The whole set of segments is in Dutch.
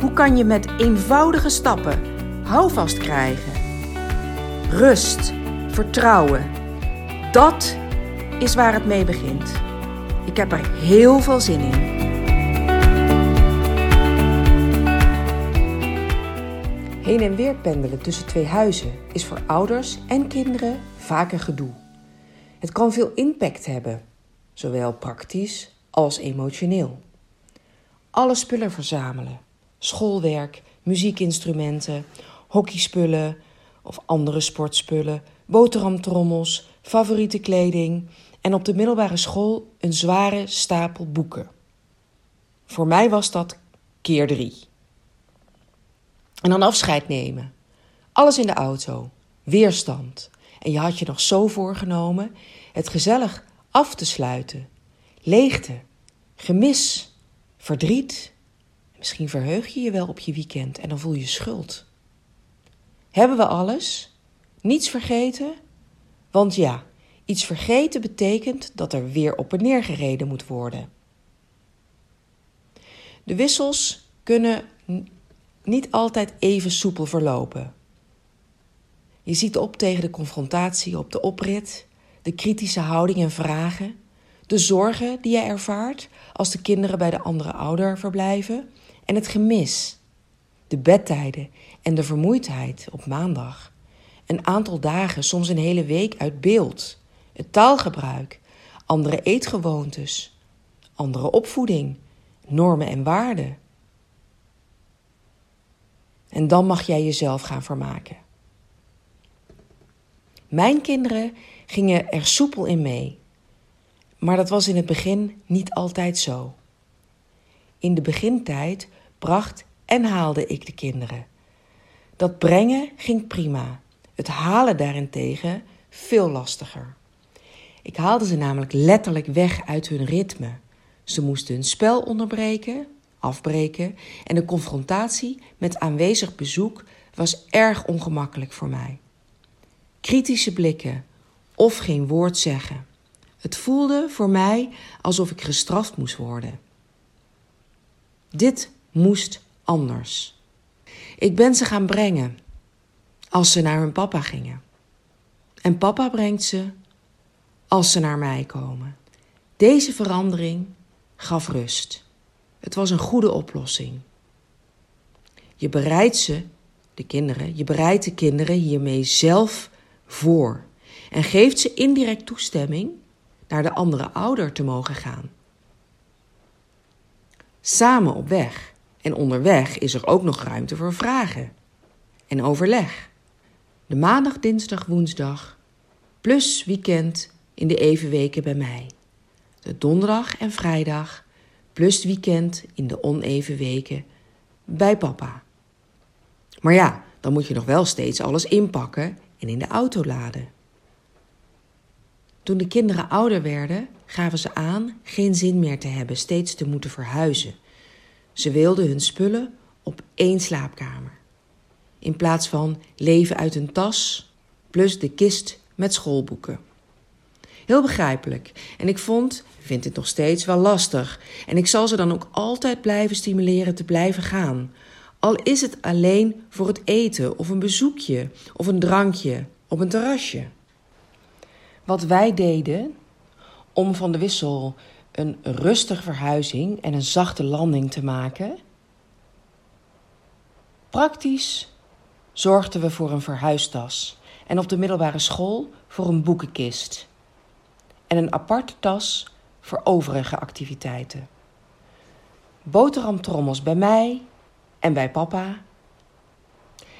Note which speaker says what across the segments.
Speaker 1: Hoe kan je met eenvoudige stappen houvast krijgen? Rust, vertrouwen. Dat is waar het mee begint. Ik heb er heel veel zin in. Heen en weer pendelen tussen twee huizen is voor ouders en kinderen vaak een gedoe. Het kan veel impact hebben, zowel praktisch als emotioneel. Alle spullen verzamelen schoolwerk, muziekinstrumenten, hockeyspullen of andere sportspullen, boterhamtrommels, favoriete kleding en op de middelbare school een zware stapel boeken. Voor mij was dat keer drie. En dan afscheid nemen. Alles in de auto. Weerstand. En je had je nog zo voorgenomen het gezellig af te sluiten. Leegte, gemis, verdriet, Misschien verheug je je wel op je weekend en dan voel je schuld. Hebben we alles? Niets vergeten? Want ja, iets vergeten betekent dat er weer op en neer gereden moet worden. De wissels kunnen niet altijd even soepel verlopen. Je ziet op tegen de confrontatie op de oprit, de kritische houding en vragen, de zorgen die je ervaart als de kinderen bij de andere ouder verblijven en het gemis, de bedtijden en de vermoeidheid op maandag. Een aantal dagen, soms een hele week uit beeld. Het taalgebruik, andere eetgewoontes, andere opvoeding, normen en waarden. En dan mag jij jezelf gaan vermaken. Mijn kinderen gingen er soepel in mee. Maar dat was in het begin niet altijd zo. In de begintijd bracht en haalde ik de kinderen. Dat brengen ging prima. Het halen daarentegen veel lastiger. Ik haalde ze namelijk letterlijk weg uit hun ritme. Ze moesten hun spel onderbreken, afbreken en de confrontatie met aanwezig bezoek was erg ongemakkelijk voor mij. Kritische blikken of geen woord zeggen. Het voelde voor mij alsof ik gestraft moest worden. Dit moest anders. Ik ben ze gaan brengen als ze naar hun papa gingen. En papa brengt ze als ze naar mij komen. Deze verandering gaf rust. Het was een goede oplossing. Je bereidt ze, de kinderen, je bereidt de kinderen hiermee zelf voor en geeft ze indirect toestemming naar de andere ouder te mogen gaan. Samen op weg en onderweg is er ook nog ruimte voor vragen en overleg. De maandag, dinsdag, woensdag, plus weekend in de evenweken bij mij. De donderdag en vrijdag, plus weekend in de oneven weken bij papa. Maar ja, dan moet je nog wel steeds alles inpakken en in de auto laden. Toen de kinderen ouder werden, gaven ze aan geen zin meer te hebben steeds te moeten verhuizen ze wilden hun spullen op één slaapkamer. In plaats van leven uit een tas plus de kist met schoolboeken. Heel begrijpelijk. En ik vond, vind dit nog steeds wel lastig. En ik zal ze dan ook altijd blijven stimuleren te blijven gaan. Al is het alleen voor het eten of een bezoekje of een drankje op een terrasje. Wat wij deden om van de wissel een rustige verhuizing en een zachte landing te maken. Praktisch zorgden we voor een verhuistas en op de middelbare school voor een boekenkist. En een aparte tas voor overige activiteiten. Boterhamtrommels bij mij en bij papa.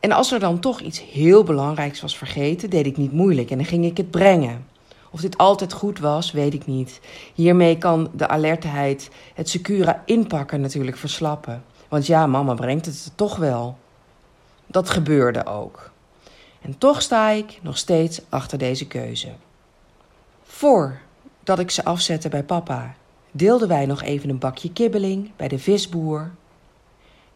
Speaker 1: En als er dan toch iets heel belangrijks was vergeten, deed ik niet moeilijk en dan ging ik het brengen. Of dit altijd goed was, weet ik niet. Hiermee kan de alertheid het Secura inpakken natuurlijk verslappen. Want ja, mama brengt het toch wel. Dat gebeurde ook. En toch sta ik nog steeds achter deze keuze. Voordat ik ze afzette bij papa, deelden wij nog even een bakje kibbeling bij de visboer.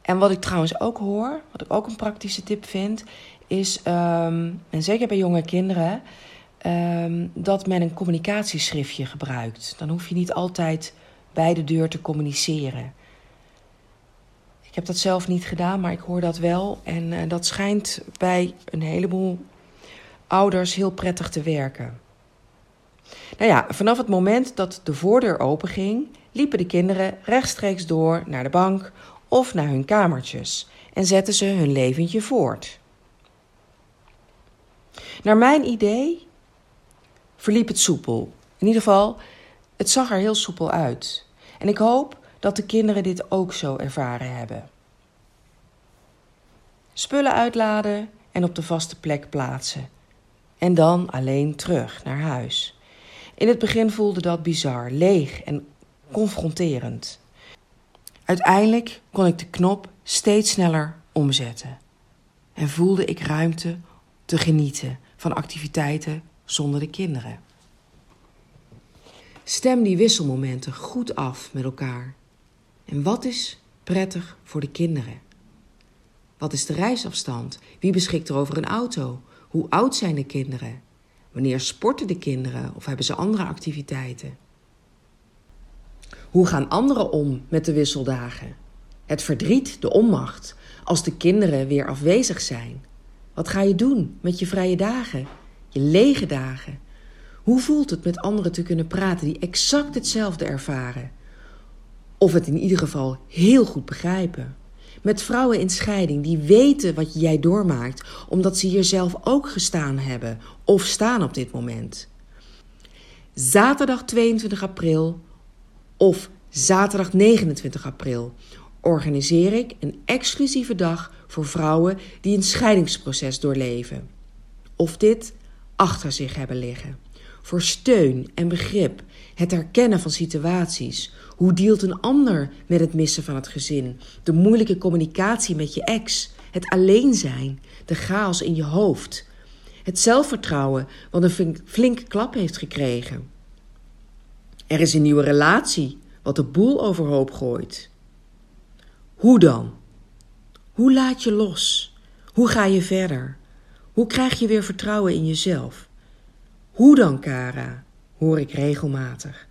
Speaker 1: En wat ik trouwens ook hoor, wat ik ook een praktische tip vind, is, ehm, en zeker bij jonge kinderen, um, dat men een communicatieschriftje gebruikt. Dan hoef je niet altijd bij de deur te communiceren. Ik heb dat zelf niet gedaan, maar ik hoor dat wel. En uh, dat schijnt bij een heleboel ouders heel prettig te werken. Nou ja, vanaf het moment dat de voordeur openging, liepen de kinderen rechtstreeks door naar de bank of naar hun kamertjes en zetten ze hun leventje voort. Naar mijn idee verliep het soepel. In ieder geval, het zag er heel soepel uit. En ik hoop dat de kinderen dit ook zo ervaren hebben. Spullen uitladen en op de vaste plek plaatsen. En dan alleen terug naar huis. In het begin voelde dat bizar, leeg en confronterend. Uiteindelijk kon ik de knop steeds sneller omzetten en voelde ik ruimte te genieten van activiteiten zonder de kinderen. Stem die wisselmomenten goed af met elkaar. En wat is prettig voor de kinderen? Wat is de reisafstand? Wie beschikt er over een auto? Hoe oud zijn de kinderen? Wanneer sporten de kinderen of hebben ze andere activiteiten? Hoe gaan anderen om met de wisseldagen? Het verdriet, de onmacht, als de kinderen weer afwezig zijn. Wat ga je doen met je vrije dagen, je lege dagen? Hoe voelt het met anderen te kunnen praten die exact hetzelfde ervaren? Of het in ieder geval heel goed begrijpen. Met vrouwen in scheiding die weten wat jij doormaakt, omdat ze hier zelf ook gestaan hebben of staan op dit moment. Zaterdag 22 april of zaterdag 29 april organiseer ik een exclusieve dag voor vrouwen die een scheidingsproces doorleven. Of dit achter zich hebben liggen. Voor steun en begrip, het herkennen van situaties. Hoe deelt een ander met het missen van het gezin? De moeilijke communicatie met je ex, het alleen zijn, de chaos in je hoofd. Het zelfvertrouwen wat een flinke klap heeft gekregen. Er is een nieuwe relatie wat de boel overhoop gooit. Hoe dan? Hoe laat je los? Hoe ga je verder? Hoe krijg je weer vertrouwen in jezelf? Hoe dan, Kara? hoor ik regelmatig.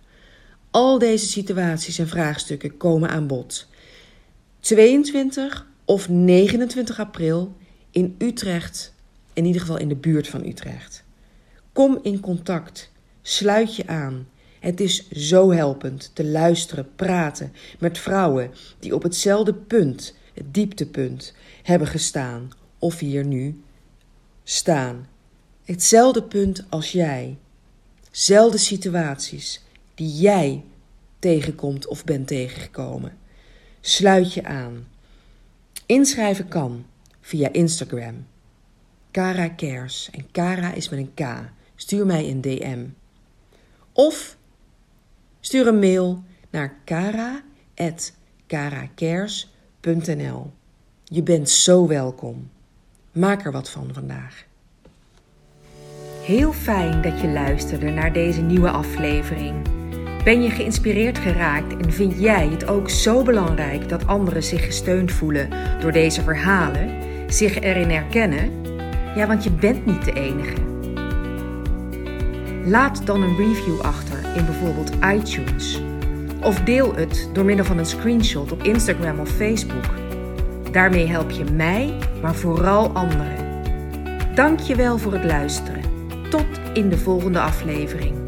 Speaker 1: Al deze situaties en vraagstukken komen aan bod. 22 of 29 april in Utrecht, in ieder geval in de buurt van Utrecht. Kom in contact, sluit je aan. Het is zo helpend te luisteren, praten met vrouwen die op hetzelfde punt, het dieptepunt, hebben gestaan of hier nu staan. Hetzelfde punt als jij. Zelfde situaties die jij tegenkomt of bent tegengekomen. Sluit je aan. Inschrijven kan via Instagram. Kara Cares. En Kara is met een K. Stuur mij een DM. Of stuur een mail naar kara.karacares.nl. Je bent zo welkom. Maak er wat van vandaag.
Speaker 2: Heel fijn dat je luisterde naar deze nieuwe aflevering. Ben je geïnspireerd geraakt en vind jij het ook zo belangrijk dat anderen zich gesteund voelen door deze verhalen, zich erin herkennen? Ja, want je bent niet de enige. Laat dan een review achter in bijvoorbeeld iTunes. Of deel het door middel van een screenshot op Instagram of Facebook. Daarmee help je mij, maar vooral anderen. Dank je wel voor het luisteren. Tot in de volgende aflevering.